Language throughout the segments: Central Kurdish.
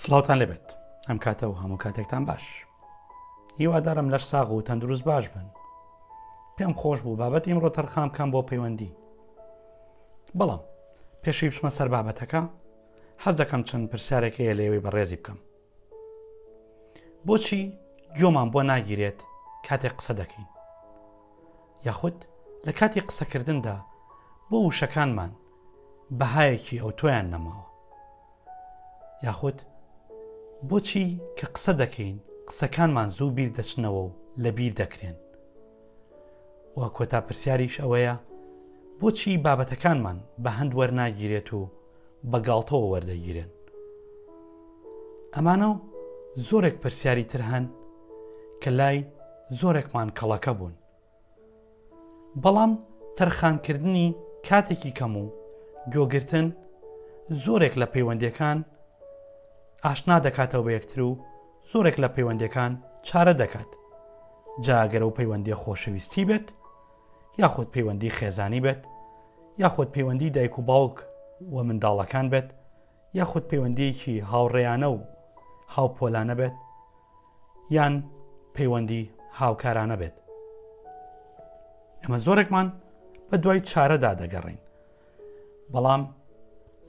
سڵاوتان لەبێت ئەم کاتە و هەموو کاتێکتان باش هیوادارم لەش ساغ و تەندروست باش بن پێم خۆش بوو بابەت ئیمڕۆ تەرخام بکەم بۆ پەیوەندی بەڵام پێشی بچمە سەر بابەتەکە حەز دەکەم چەند پرسیارێک هەیە لەوەی بەڕێزی بکەم بۆچی گۆمان بۆ ناگیرێت کاتێک قسە دەکەین یاخود لە کاتی قسەکردندا بۆ وشەکانمان بەهایەکی ئەوتۆیان نەماوە یاخود بۆچی کە قسە دەکەین قسەکانمان زوو بیر دەچنەوە و لە بیر دەکرێن و کۆتا پرسیاریش ئەوەیە بۆچی بابەتەکانمان بە هەند وەرناگیرێت و بە گاڵتەوە وەردەگیرێن ئەمانە و زۆرێک پرسیاری تر هەن کە لای زۆرێکمان کەڵەکە بوون بەڵام تەرخانکردنی کاتێکی کەم و گۆگرتن زۆرێک لە پەیوەندیەکان ئاشنا دەکاتەوە بە یەکتر و زۆرێک لە پەیوەندەکان چارە دەکات جاگەرە و پەیوەندی خۆشەویستی بێت یاخود پەیوەندی خێزانی بێت یاخود پەیوەندی دایک و باوک و منداڵەکان بێت یاخود پەیوەندیەکی هاوڕێیانە و هاوپۆلانە بێت یان پەیوەندی هاوکارانە بێت ئەمە زۆرێکمان بە دوای چارەدا دەگەڕین بەڵام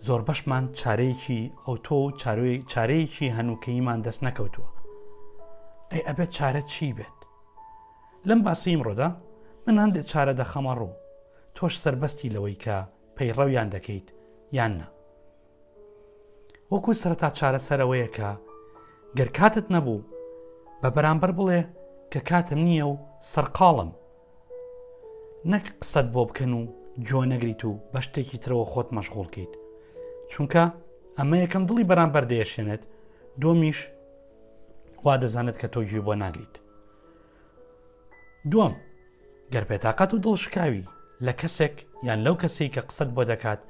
زۆر بەشمان چارەیەکی ئەوتۆ و چارەیەکی هەنووکەیمان دەست نەکەوتووە ئەی ئەبێت چارە چی بێت لەم باسیم ڕۆدا من هەندێک چارە دەخەمە ڕوو تۆش سربەستی لەوەی کە پەیڕەویان دەکەیت یان نا وەکو سەرەتا چارەسەر ئەوەیە کە گەر کاتت نەبوو بە بەرامبەر بڵێ کە کاتم نییە و سەرقاڵم نەک قسەت بۆ بکەن و جۆ نەگریت و بە شتێکی ترەوە خۆت مەشغوڵکەیت چونکە ئەمە یەکەم دڵی بەرامبەر دەیەشێنێت دۆمیش وا دەزانێت کە تۆ گوێ بۆ ناگریت دووەم، گەر بێتاقەت و دڵشکاوی لە کەسێک یان لەو کەسەی کە قسەت بۆ دەکات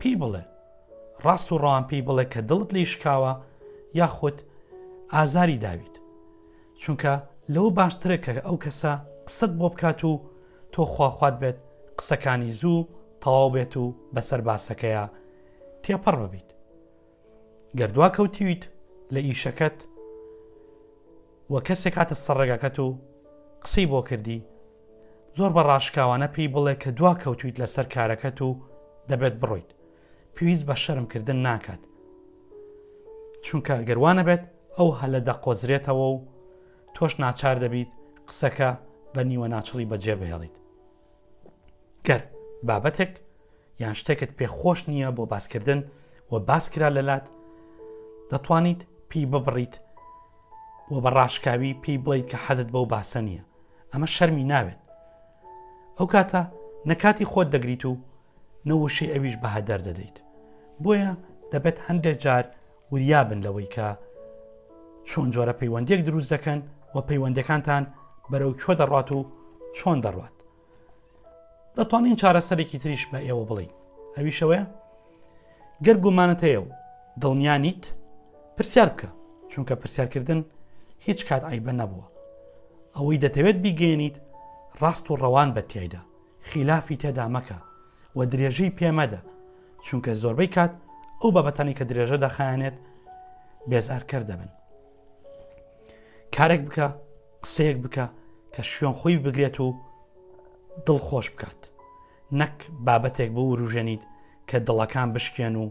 پێی بڵێ، ڕاست و ڕەوان پێی بڵێ کە دڵت لێی شکاوە یاخود ئازاری داویت، چونکە لەوە باشترە کە ئەو کەسە قسەت بۆ بکات و تۆ خواخوات بێت قسەکانی زوو تەواو بێت و بەسەر باسەکەیا تێپەڕ ببیت. گەر دواکەوتویت لە ئیشەکەت و کەسێک هاتە سەر ڕێگاکەت و قسەی بۆ کردی زۆر بە ڕاشکاوانە پێی بڵێ کە دوا کەوتویت لەسەر کارەکەت و دەبێت بڕۆیت پێویست بە شەرمکردن ناکات چونکە گەروانە بێت ئەو هەلە دەقۆزرێتەوە و تۆش ناچار دەبیت قسەکە بە نیوە ناچڵی بەجێ بهێڵیت گەر بابەتێک یان شتێکت پێ خۆش نییە بۆ باسکردن و باس کرا لەلات دەتوانیت پێی ببڕیت و بە ڕاشکاوی پێی بڵیت کە حەزت بەو باسە نییە ئەمە شەرمی ناوێت ئەو کاتە نەکاتی خۆت دەگریت و نەوشەی ئەویش بەهادەر دەدەیت بۆیە دەبێت هەندێک جار وریا بن لەوەی کە چۆن جۆرە پەیوەندێک دروست دەکەن و پەیوەندەکانتان بەرەو کوێ دەڕات و چۆن دەڕات دەتوانین چارەسەرێکی تریش بە ئێوە بڵین ئەویشەوەە گەر گومانەت هەیە و دڵنیانیت پرسیار بکە چونکە پرسیارکردن هیچ کات ئایبە نەبووە ئەوەی دەتەوێت بیگەێنیت ڕاست و ڕەوان بە تایدا خلافی تێدا مەکە وە درێژەی پێ مەدە چونکە زۆربەی کات ئەو بابەتانی کە درێژە دەخایەنێت بێزارکەر دەبن کارێک بکە قسەیەک بکە کە شوێن خۆی بگرێت و دڵ خۆش بکات نەک بابەتێک بۆ وروژێنیت کە دڵەکان بشکێن و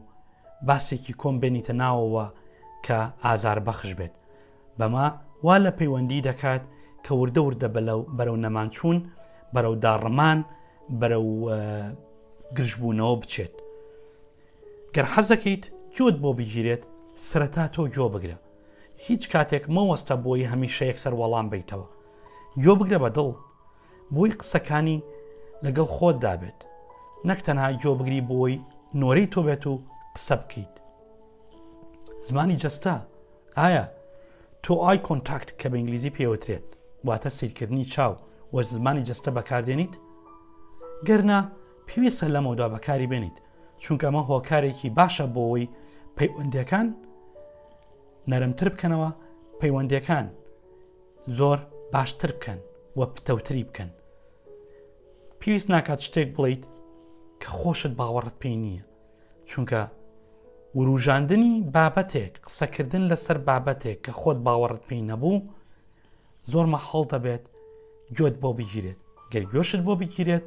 باسێکی کۆم بێنیتە ناوەوە کە ئازار بەخش بێت بەمە وا لە پەیوەندی دەکات کە وردە وردە بەرەو نەمانچوون، بەرەو داڕمان، بەرەو گرژبوونەوە بچێت. گەر حەزەکەیت گوێت بۆ بگیرێت سەرەتا تۆ گوێ بگرە. هیچ کاتێک مەوەستە بۆی هەمیشە یەکسەر وەڵام بیتەوە. گوێ بگرە بە دڵ، بۆی قسەکانی لەگەڵ خۆت دابێت نەک تەنها گۆ بگری بۆی نۆرەی تۆ بێت و قسە بکەیت زمانی جەستە ئایا تۆ ئای کۆنتاکت کە بە ئینگلیزی پێوترێت واتە سیرکردنی چاو وە زمانی جەستە بەکاردێنیت گەرنا پێویستە لەمەودا بەکاری بێنیت چونکە ئەمە هۆکارێکی باشە بۆەوەی پەیوەندەکان نەرمتر بکەنەوە پەیوەندەکان زۆر باشتر بکەن و پتەوتری بکەن پێویست ناکات شتێک بڵیت کە خۆشت باوەڕت پێی نییە چونکە وروژاندنی بابەتێک قسەکردن لەسەر بابەتێک کە خۆت باوەڕت پێی نەبوو زۆر مەحاڵ دەبێت گوێت بۆ بگیرێت گەر گوێشت بۆ بگیرێت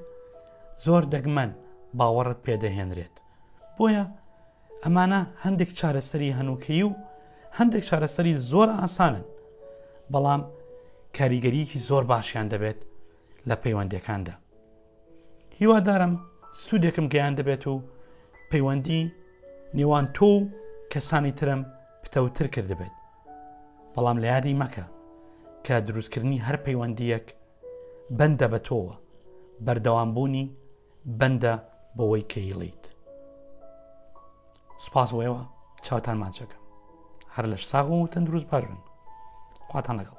زۆر دەگمەن باوەڕت پێدەهێنرێت بۆیە ئەمانە هەندێک چارەسەری هەنووکەیی و هەندێک چارەسەری زۆر ئاسانن بەڵام کاریگەریەکی زۆر باشیان دەبێت لە پەیوەندەکاندا هیوادارم سوودێکم گەیان دەبێت و پەیوەندی نێوان تۆ و کەسانی ترم پتەوتر کردبێت بەڵام لە یادی مەکە کە دروستکردنی هەر پەیوەندیەک بەندە بە تۆوە بەردەوام بوونی بەندە بەوەی کەیڵیت سپاس وەوە چاوتان ماچەکە هەر لەش ساغ و تەندروست بارن خواتان لەگەڵ